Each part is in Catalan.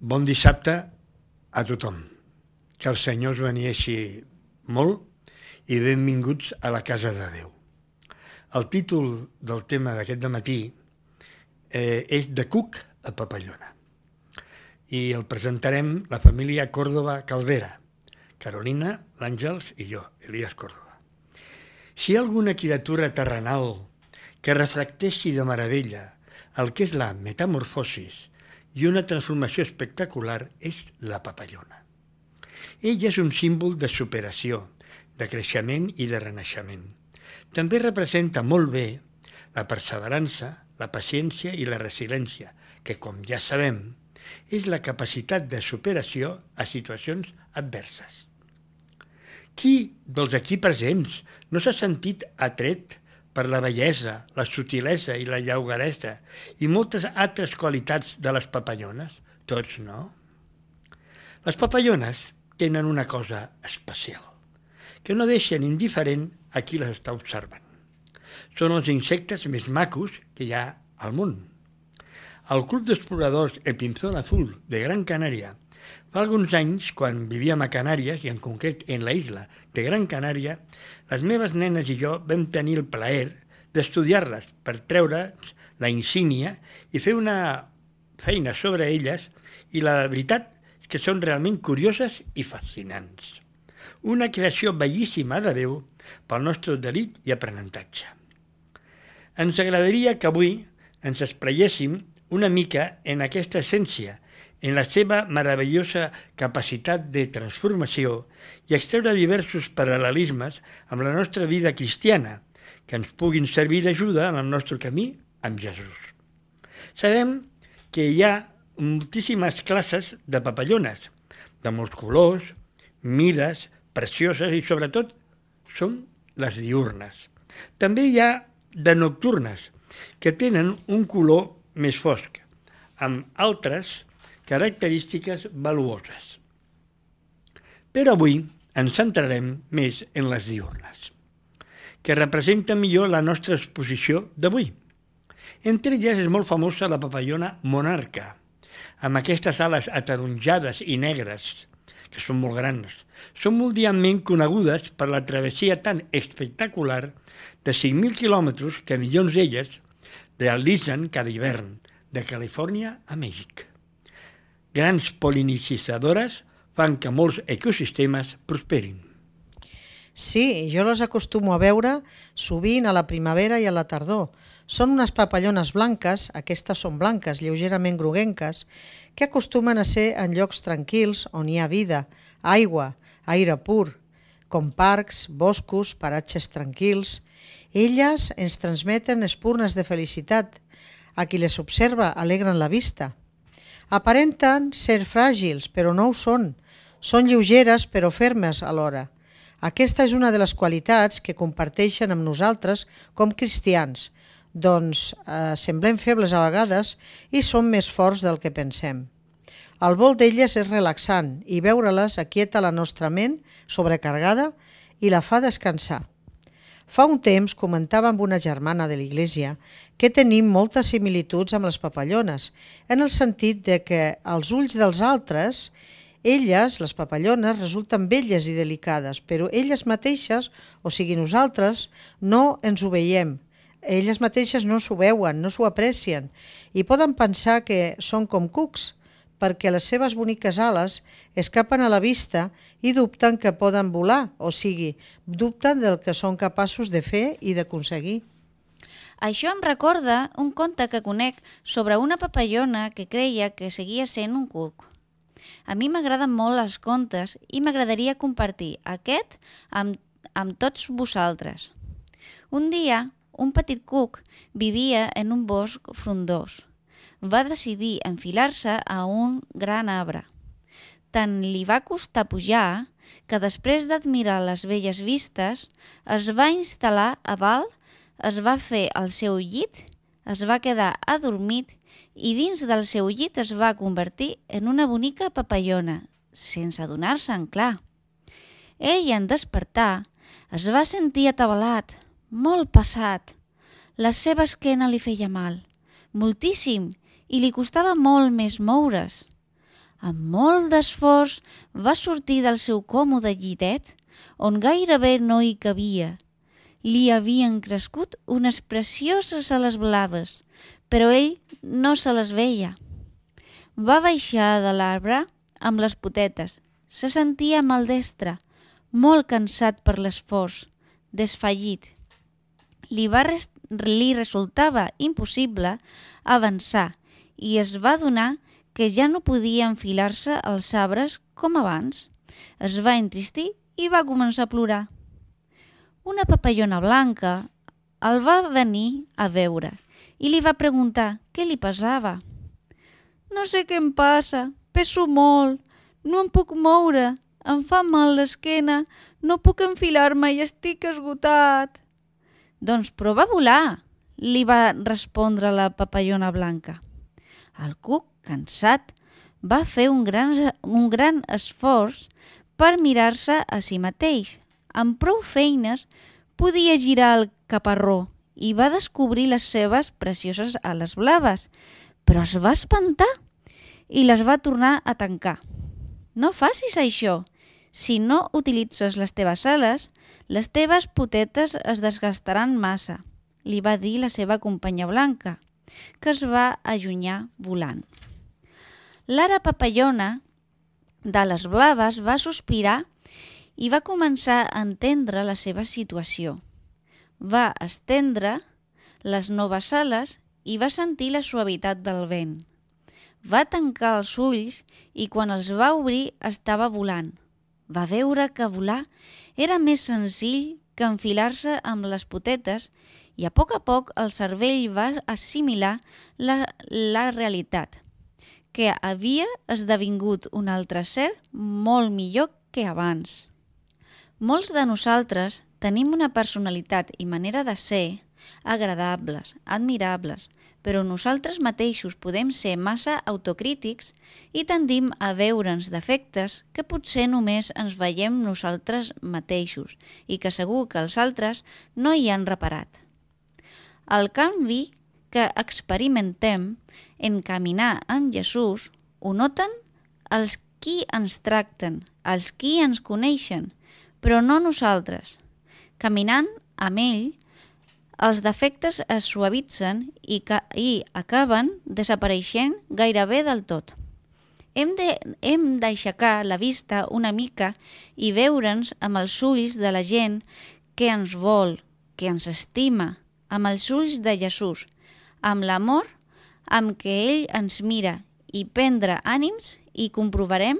Bon dissabte a tothom. Que el Senyor us benieixi molt i benvinguts a la casa de Déu. El títol del tema d'aquest matí eh, és De Cuc a Papallona. I el presentarem la família Còrdoba Caldera, Carolina, l'Àngels i jo, Elias Còrdoba. Si hi ha alguna criatura terrenal que reflecteixi de meravella el que és la metamorfosis i una transformació espectacular és la papallona. Ella és un símbol de superació, de creixement i de renaixement. També representa molt bé la perseverança, la paciència i la resiliència, que, com ja sabem, és la capacitat de superació a situacions adverses. Qui dels aquí presents no s'ha sentit atret per la bellesa, la sutilesa i la lleugaresa i moltes altres qualitats de les papallones? Tots no. Les papallones tenen una cosa especial, que no deixen indiferent a qui les està observant. Són els insectes més macos que hi ha al món. El Club d'Exploradors El Pinzón Azul de Gran Canària Fa alguns anys, quan vivíem a Canàries, i en concret en la isla de Gran Canària, les meves nenes i jo vam tenir el plaer d'estudiar-les per treure's la insígnia i fer una feina sobre elles i la veritat és que són realment curioses i fascinants. Una creació bellíssima de Déu pel nostre delit i aprenentatge. Ens agradaria que avui ens esplaiéssim una mica en aquesta essència en la seva meravellosa capacitat de transformació i extreure diversos paral·lelismes amb la nostra vida cristiana, que ens puguin servir d'ajuda en el nostre camí amb Jesús. Sabem que hi ha moltíssimes classes de papallones, de molts colors, mides, precioses i sobretot són les diurnes. També hi ha de nocturnes, que tenen un color més fosc, amb altres característiques valuoses. Però avui ens centrarem més en les diurnes, que representen millor la nostra exposició d'avui. Entre elles és molt famosa la papallona monarca, amb aquestes ales ataronjades i negres, que són molt grans. Són mundialment conegudes per la travessia tan espectacular de 5.000 quilòmetres que milions d'elles realitzen cada hivern, de Califòrnia a Mèxic grans polinicitzadores fan que molts ecosistemes prosperin. Sí, jo les acostumo a veure sovint a la primavera i a la tardor. Són unes papallones blanques, aquestes són blanques, lleugerament groguenques, que acostumen a ser en llocs tranquils on hi ha vida, aigua, aire pur, com parcs, boscos, paratges tranquils. Elles ens transmeten espurnes de felicitat. A qui les observa alegren la vista. Aparenten ser fràgils, però no ho són. Són lleugeres, però fermes alhora. Aquesta és una de les qualitats que comparteixen amb nosaltres com cristians, doncs eh, semblem febles a vegades i som més forts del que pensem. El vol d'elles és relaxant i veure-les aquieta la nostra ment sobrecarregada i la fa descansar. Fa un temps comentava amb una germana de l'Iglésia que tenim moltes similituds amb les papallones, en el sentit de que als ulls dels altres, elles, les papallones, resulten belles i delicades, però elles mateixes, o sigui nosaltres, no ens ho veiem. Elles mateixes no s'ho veuen, no s'ho aprecien, i poden pensar que són com cucs, perquè les seves boniques ales escapen a la vista i dubten que poden volar, o sigui, dubten del que són capaços de fer i d'aconseguir. Això em recorda un conte que conec sobre una papallona que creia que seguia sent un cuc. A mi m'agraden molt els contes i m'agradaria compartir aquest amb, amb tots vosaltres. Un dia, un petit cuc vivia en un bosc frondós va decidir enfilar-se a un gran arbre. Tant li va costar pujar que després d'admirar les belles vistes es va instal·lar a dalt, es va fer el seu llit, es va quedar adormit i dins del seu llit es va convertir en una bonica papallona, sense adonar-se'n clar. Ell, en despertar, es va sentir atabalat, molt passat. La seva esquena li feia mal, moltíssim, i li costava molt més moure's. Amb molt d'esforç va sortir del seu còmode llitet, on gairebé no hi cabia. Li havien crescut unes precioses ales blaves, però ell no se les veia. Va baixar de l'arbre amb les potetes. Se sentia maldestre, molt cansat per l'esforç, desfallit. Li, va res li resultava impossible avançar i es va donar que ja no podia enfilar-se als arbres com abans. Es va entristir i va començar a plorar. Una papallona blanca el va venir a veure i li va preguntar què li passava. No sé què em passa, peso molt, no em puc moure, em fa mal l'esquena, no puc enfilar-me i estic esgotat. Doncs prova a volar, li va respondre la papallona blanca. El cuc, cansat, va fer un gran, un gran esforç per mirar-se a si mateix. Amb prou feines podia girar el caparró i va descobrir les seves precioses ales blaves, però es va espantar i les va tornar a tancar. No facis això. Si no utilitzes les teves ales, les teves potetes es desgastaran massa, li va dir la seva companya blanca, que es va allunyar volant. L'ara papallona, de les blaves, va sospirar i va començar a entendre la seva situació. Va estendre les noves ales i va sentir la suavitat del vent. Va tancar els ulls i quan els va obrir estava volant. Va veure que volar era més senzill que enfilar-se amb les potetes i a poc a poc el cervell va assimilar la, la realitat, que havia esdevingut un altre ser molt millor que abans. Molts de nosaltres tenim una personalitat i manera de ser agradables, admirables, però nosaltres mateixos podem ser massa autocrítics i tendim a veure'ns defectes que potser només ens veiem nosaltres mateixos i que segur que els altres no hi han reparat. El canvi que experimentem en caminar amb Jesús ho noten els qui ens tracten, els qui ens coneixen, però no nosaltres. Caminant amb ell, els defectes es suavitzen i, i acaben desapareixent gairebé del tot. Hem d'aixecar la vista una mica i veure'ns amb els ulls de la gent que ens vol, que ens estima, amb els ulls de Jesús, amb l'amor amb què ell ens mira i prendre ànims i comprovarem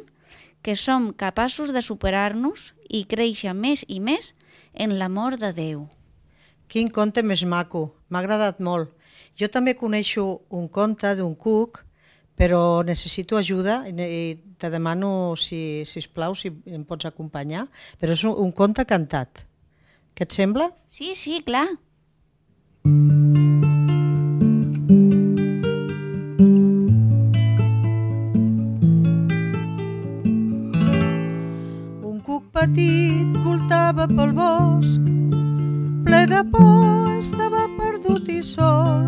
que som capaços de superar-nos i créixer més i més en l'amor de Déu. Quin conte més maco, m'ha agradat molt. Jo també coneixo un conte d'un cuc, però necessito ajuda i te demano, si, si us plau, si em pots acompanyar, però és un, un conte cantat. Què et sembla? Sí, sí, clar. Un cuc petit voltava pel bosc ple de por, estava perdut i sol.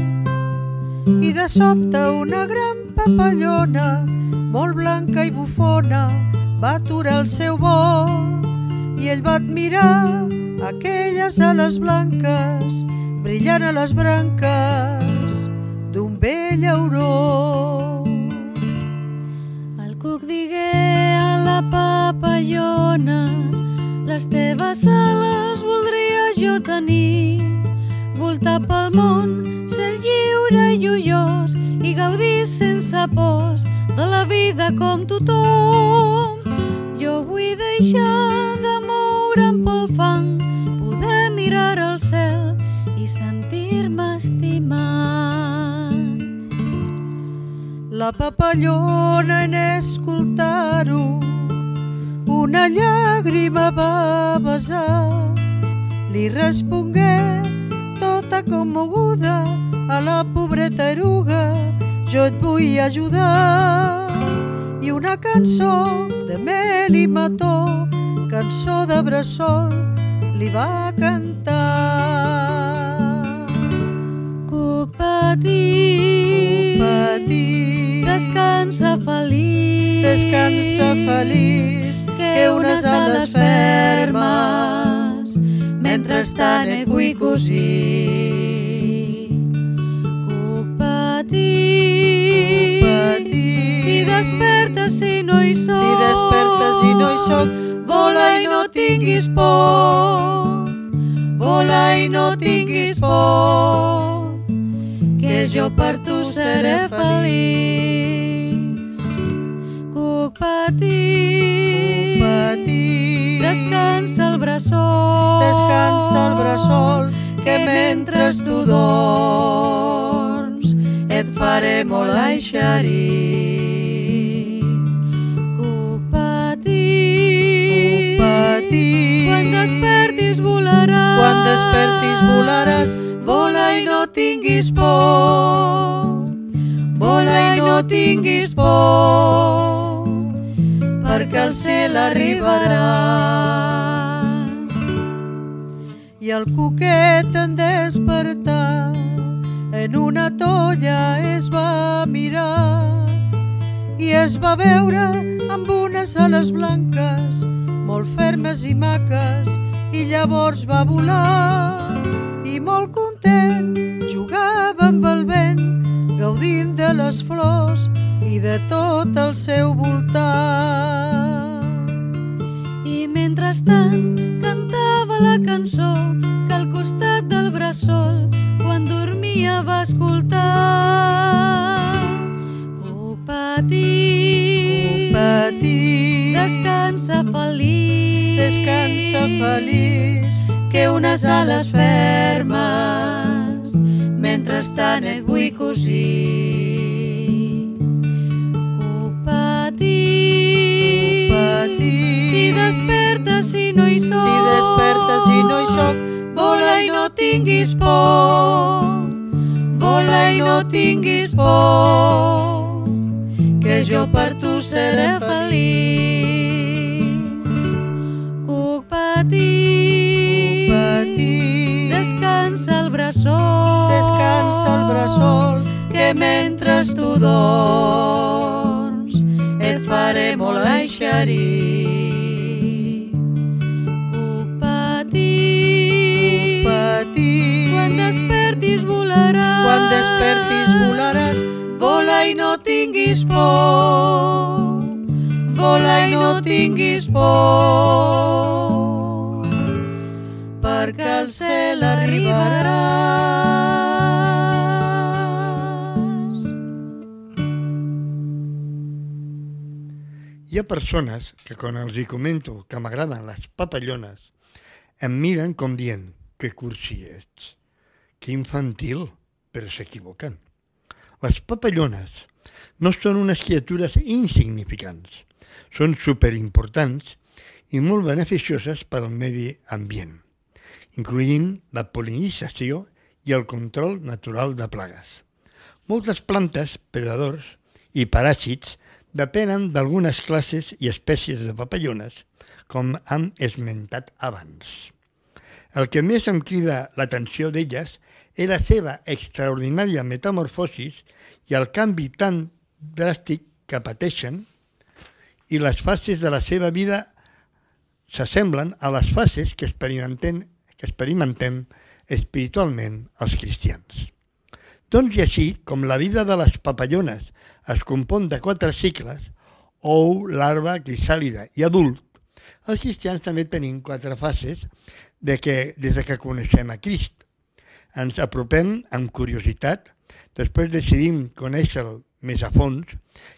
I de sobte una gran papallona, molt blanca i bufona, va aturar el seu vol i ell va admirar aquelles ales blanques brillant a les branques d'un vell auró. El cuc digué a la papallona les teves ales voldria jo tenir, voltar pel món, ser lliure i ullós i gaudir sense pors de la vida com tothom. Jo vull deixar La papallona en escoltar-ho una llàgrima va besar. Li respongué tota commoguda a la pobreta eruga, jo et vull ajudar. I una cançó de mel i mató, cançó de bressol, li va cantar. Cuc petit, petit, descansa feliç, descansa feliç, que unes ales fermes, mentrestant et vull cosir. Cuc petit, Petit, si despertes i no hi soc, si despertes i no hi soc, vola i no tinguis por, vola i no tinguis por, que jo per tu seré feliç. Cuc petit, petit, descansa el bressol, descansa el bressol, que mentre tu dorms et faré molt eixerir. Cuc petit, petit, quan despertis volaràs, quan despertis volaràs, tinguis por, vola i no tinguis por, perquè al cel arribaràs. i el cuquet en despertar en una tolla es va mirar i es va veure amb unes ales blanques molt fermes i maques i llavors va volar i molt content jugava amb el vent gaudint de les flors i de tot el seu voltant. I mentrestant cantava la cançó que al costat del bressol quan dormia va escoltar. Cuc petit, Petit, descansa feliç, descansa feliç, que unes ales fermes mentrestant et vull cosir. Cuc petit, petit, si despertes i no hi soc, si despertes i no hi soc, vola i no tinguis por, vola i no tinguis por, que jo per tu seré feliç. Cuc petit, petit, descansa el bressol, descansa el bressol, que mentre tu dorms et faré molt eixerir. Cuc petit, petit, quan despertis volaràs, quan despertis volaràs, vola i no tinguis por, vola i no tinguis por, perquè al cel arribaràs. Hi ha persones que quan els hi comento que m'agraden les papallones em miren com dient que cursi ets, que infantil, però s'equivoquen. Les papallones no són unes criatures insignificants, són superimportants i molt beneficioses per al medi ambient, incloent la polinització i el control natural de plagues. Moltes plantes, predadors i paràsits depenen d'algunes classes i espècies de papallones, com hem esmentat abans. El que més em crida l'atenció d'elles és la seva extraordinària metamorfosis i el canvi tan dràstic que pateixen i les fases de la seva vida s'assemblen a les fases que experimentem, que experimentem espiritualment els cristians. Doncs i així, com la vida de les papallones es compon de quatre cicles, ou, larva, crisàlida i adult, els cristians també tenim quatre fases de que, des de que coneixem a Crist. Ens apropem amb curiositat, després decidim conèixer-lo més a fons,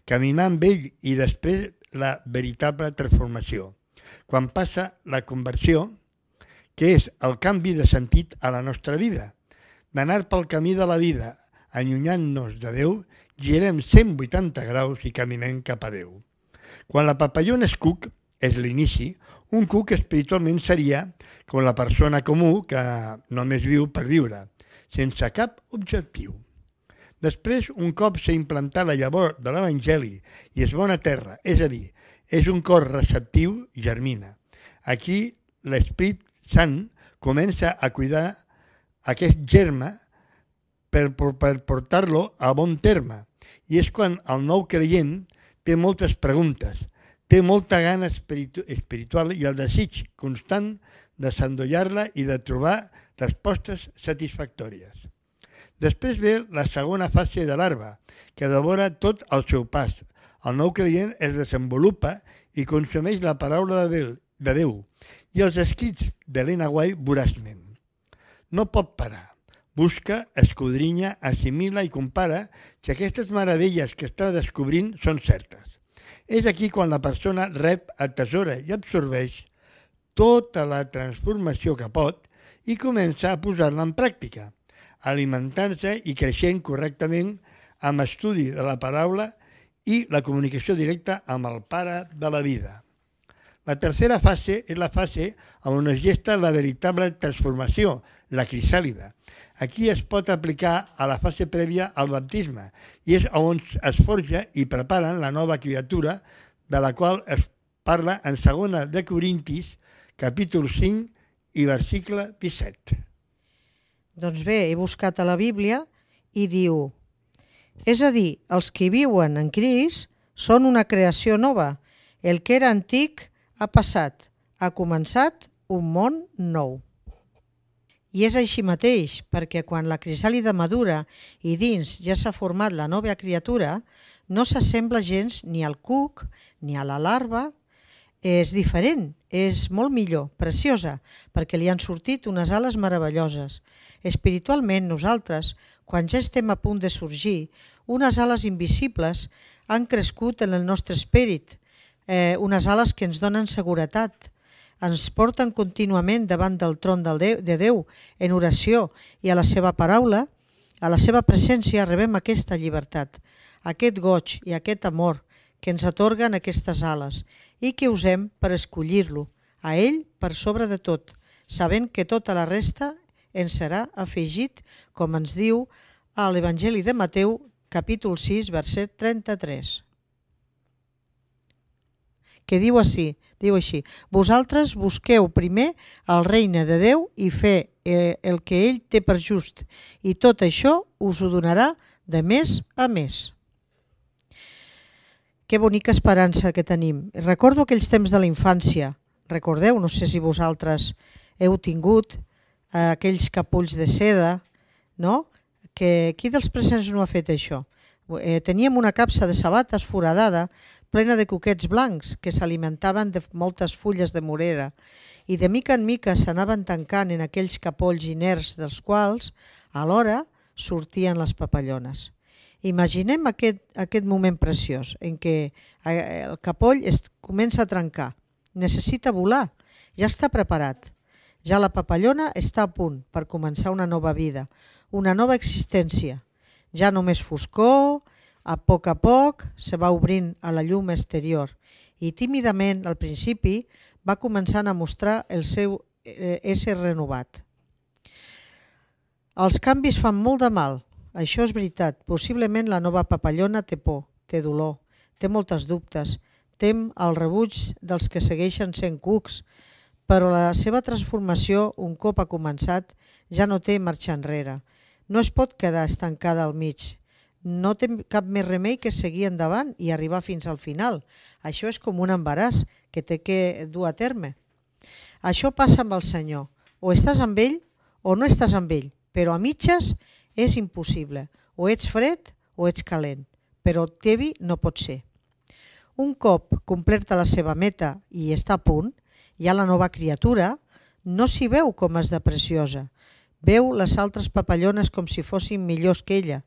caminar amb ell i després la veritable transformació. Quan passa la conversió, que és el canvi de sentit a la nostra vida, d'anar pel camí de la vida, allunyant-nos de Déu, girem 180 graus i caminem cap a Déu. Quan la papallona és cuc, és l'inici, un cuc espiritualment seria com la persona comú que només viu per viure, sense cap objectiu. Després, un cop s'ha implantat la llavor de l'Evangeli i és bona terra, és a dir, és un cor receptiu, germina. Aquí l'Esprit Sant comença a cuidar aquest germe per, per, portar-lo a bon terme. I és quan el nou creient té moltes preguntes, té molta gana espiritu espiritual i el desig constant de s'endollar-la i de trobar respostes satisfactòries. Després ve la segona fase de l'arba, que devora tot el seu pas. El nou creient es desenvolupa i consumeix la paraula de Déu, de Déu i els escrits d'Helena White voraçment. No pot parar. Busca, escudrinya, assimila i compara si aquestes meravelles que està descobrint són certes. És aquí quan la persona rep, atesora i absorbeix tota la transformació que pot i comença a posar-la en pràctica, alimentant-se i creixent correctament amb estudi de la paraula i la comunicació directa amb el pare de la vida. La tercera fase és la fase on es gesta la veritable transformació, la crisàlida. Aquí es pot aplicar a la fase prèvia al baptisme i és on es forja i preparen la nova criatura de la qual es parla en segona de Corintis, capítol 5 i versicle 17. Doncs bé, he buscat a la Bíblia i diu és a dir, els que viuen en Crist són una creació nova. El que era antic ha passat, ha començat un món nou. I és així mateix, perquè quan la crisàlida madura i dins ja s'ha format la nova criatura, no s'assembla gens ni al cuc ni a la larva. És diferent, és molt millor, preciosa, perquè li han sortit unes ales meravelloses. Espiritualment, nosaltres, quan ja estem a punt de sorgir, unes ales invisibles han crescut en el nostre esperit, eh, unes ales que ens donen seguretat, ens porten contínuament davant del tron del Déu, de Déu en oració i a la seva paraula, a la seva presència rebem aquesta llibertat, aquest goig i aquest amor que ens atorguen aquestes ales i que usem per escollir-lo, a ell per sobre de tot, sabent que tota la resta ens serà afegit, com ens diu a l'Evangeli de Mateu, capítol 6, verset 33 que diu així, diu així, vosaltres busqueu primer el regne de Déu i fer eh, el que ell té per just, i tot això us ho donarà de més a més. Que bonica esperança que tenim. Recordo aquells temps de la infància. Recordeu, no sé si vosaltres heu tingut eh, aquells capulls de seda, no? Que qui dels presents no ha fet això? Eh, teníem una capsa de sabates foradada plena de coquets blancs que s'alimentaven de moltes fulles de morera i de mica en mica s'anaven tancant en aquells capolls inerts dels quals alhora sortien les papallones. Imaginem aquest, aquest moment preciós en què eh, el capoll es comença a trencar, necessita volar, ja està preparat. Ja la papallona està a punt per començar una nova vida, una nova existència. Ja només foscor, a poc a poc se va obrint a la llum exterior i tímidament, al principi, va començant a mostrar el seu eh, ésser renovat. Els canvis fan molt de mal, això és veritat. Possiblement la nova papallona té por, té dolor, té moltes dubtes, tem el rebuig dels que segueixen sent cucs, però la seva transformació, un cop ha començat, ja no té marxa enrere. No es pot quedar estancada al mig, no té cap més remei que seguir endavant i arribar fins al final. Això és com un embaràs que té que dur a terme. Això passa amb el Senyor. O estàs amb ell o no estàs amb ell, però a mitges és impossible. O ets fred o ets calent, però tevi no pot ser. Un cop completa la seva meta i està a punt, ha la nova criatura, no s'hi veu com és de preciosa. Veu les altres papallones com si fossin millors que ella,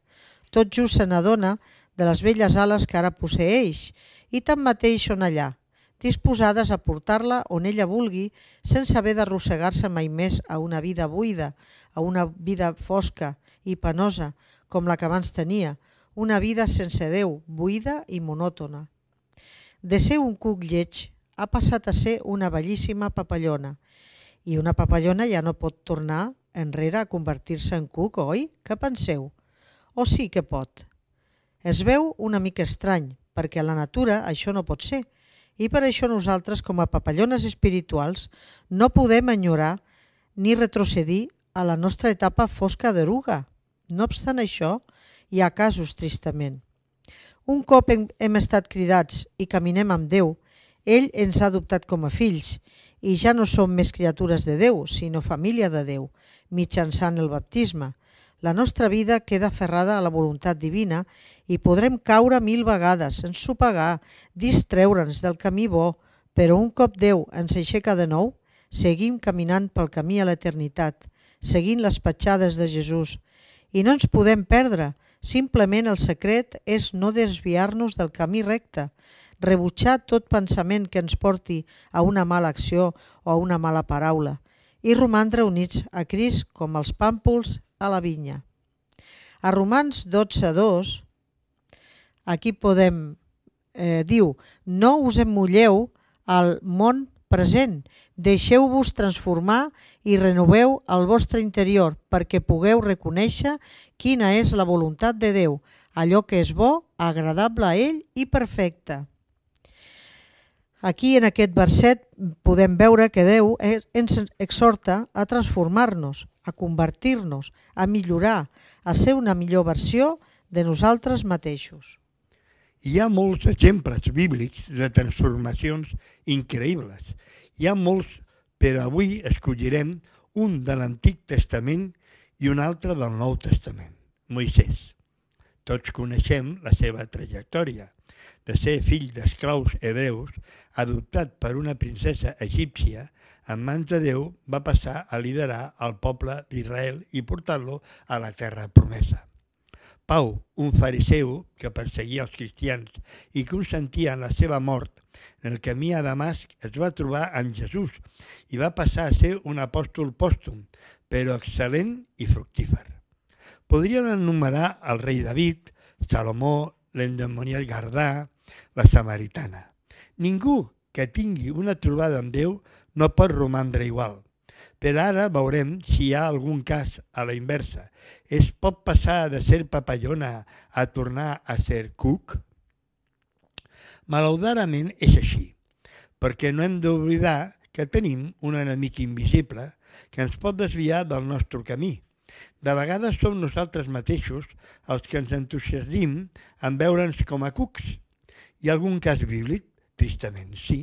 tot just se n'adona de les velles ales que ara posseeix i tanmateix són allà, disposades a portar-la on ella vulgui sense haver d'arrossegar-se mai més a una vida buida, a una vida fosca i penosa com la que abans tenia, una vida sense Déu, buida i monòtona. De ser un cuc lleig ha passat a ser una bellíssima papallona i una papallona ja no pot tornar enrere a convertir-se en cuc, oi? Què penseu? O sí que pot? Es veu una mica estrany, perquè a la natura això no pot ser, i per això nosaltres, com a papallones espirituals, no podem enyorar ni retrocedir a la nostra etapa fosca d'eruga. No obstant això, hi ha casos, tristament. Un cop hem, hem estat cridats i caminem amb Déu, ell ens ha adoptat com a fills i ja no som més criatures de Déu, sinó família de Déu, mitjançant el baptisme. La nostra vida queda aferrada a la voluntat divina i podrem caure mil vegades, ensopegar, distreure'ns del camí bo, però un cop Déu ens aixeca de nou, seguim caminant pel camí a l'eternitat, seguint les petjades de Jesús. I no ens podem perdre, simplement el secret és no desviar-nos del camí recte, rebutjar tot pensament que ens porti a una mala acció o a una mala paraula i romandre units a Crist com els pàmpols a la vinya. A Romans 12.2, aquí podem, eh, diu, no us emmulleu al món present, deixeu-vos transformar i renoveu el vostre interior perquè pugueu reconèixer quina és la voluntat de Déu, allò que és bo, agradable a ell i perfecte. Aquí, en aquest verset, podem veure que Déu ens exhorta a transformar-nos, a convertir-nos, a millorar, a ser una millor versió de nosaltres mateixos. Hi ha molts exemples bíblics de transformacions increïbles. Hi ha molts, però avui escollirem un de l'Antic Testament i un altre del Nou Testament, Moisès. Tots coneixem la seva trajectòria de ser fill d'esclaus hebreus, adoptat per una princesa egípcia, en mans de Déu va passar a liderar el poble d'Israel i portar-lo a la terra promesa. Pau, un fariseu que perseguia els cristians i consentia en la seva mort, en el camí a Damasc es va trobar amb Jesús i va passar a ser un apòstol pòstum, però excel·lent i fructífer. Podrien enumerar el rei David, Salomó, l'endemoniat Gardà, la samaritana. Ningú que tingui una trobada amb Déu no pot romandre igual. Però ara veurem si hi ha algun cas a la inversa. Es pot passar de ser papallona a tornar a ser cuc? Malaudarament és així, perquè no hem d'oblidar que tenim un enemic invisible que ens pot desviar del nostre camí de vegades som nosaltres mateixos els que ens entusiasdim en veure'ns com a cucs. Hi ha algun cas bíblic? Tristament, sí.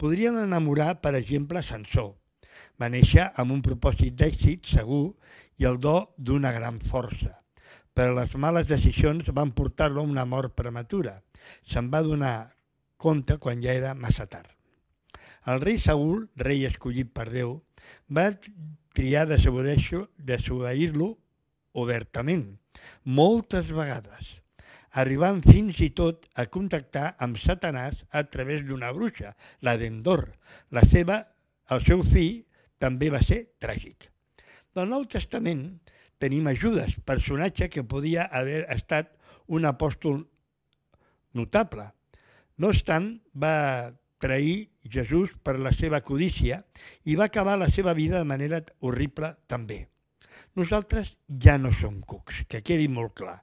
Podríem enamorar, per exemple, Sansó. Va néixer amb un propòsit d'èxit segur i el do d'una gran força. Però les males decisions van portar-lo a una mort prematura. Se'n va donar compte quan ja era massa tard. El rei Saúl, rei escollit per Déu, va triar desobeir-lo obertament, moltes vegades, arribant fins i tot a contactar amb Satanàs a través d'una bruixa, la d'Endor. La seva, el seu fill també va ser tràgic. Del Nou Testament tenim Judas, personatge que podia haver estat un apòstol notable. No obstant, va trair Jesús per la seva codícia i va acabar la seva vida de manera horrible també. Nosaltres ja no som cucs, que quedi molt clar.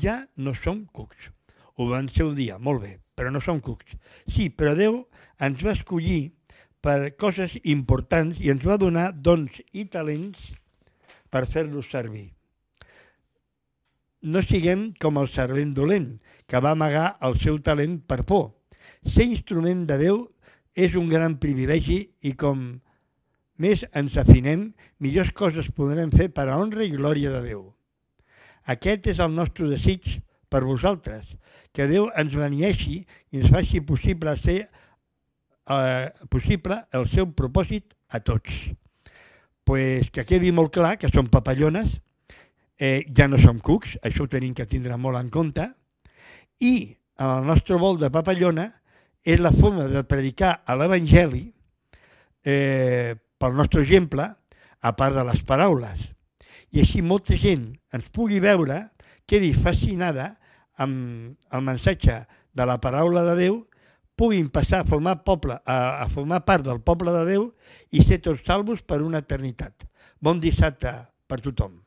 Ja no som cucs. Ho van ser un dia, molt bé, però no som cucs. Sí, però Déu ens va escollir per coses importants i ens va donar dons i talents per fer-los servir. No siguem com el servent dolent, que va amagar el seu talent per por ser instrument de Déu és un gran privilegi i com més ens afinem, millors coses podrem fer per a honra i glòria de Déu. Aquest és el nostre desig per vosaltres, que Déu ens benieixi i ens faci possible ser eh, possible el seu propòsit a tots. pues que quedi molt clar que som papallones, eh, ja no som cucs, això ho tenim que tindre molt en compte, i en el nostre vol de papallona és la forma de predicar a l'Evangeli eh, pel nostre exemple, a part de les paraules. I així molta gent ens pugui veure, quedi fascinada amb el missatge de la paraula de Déu, puguin passar a formar, poble, a, a formar part del poble de Déu i ser tots salvos per una eternitat. Bon dissabte per tothom.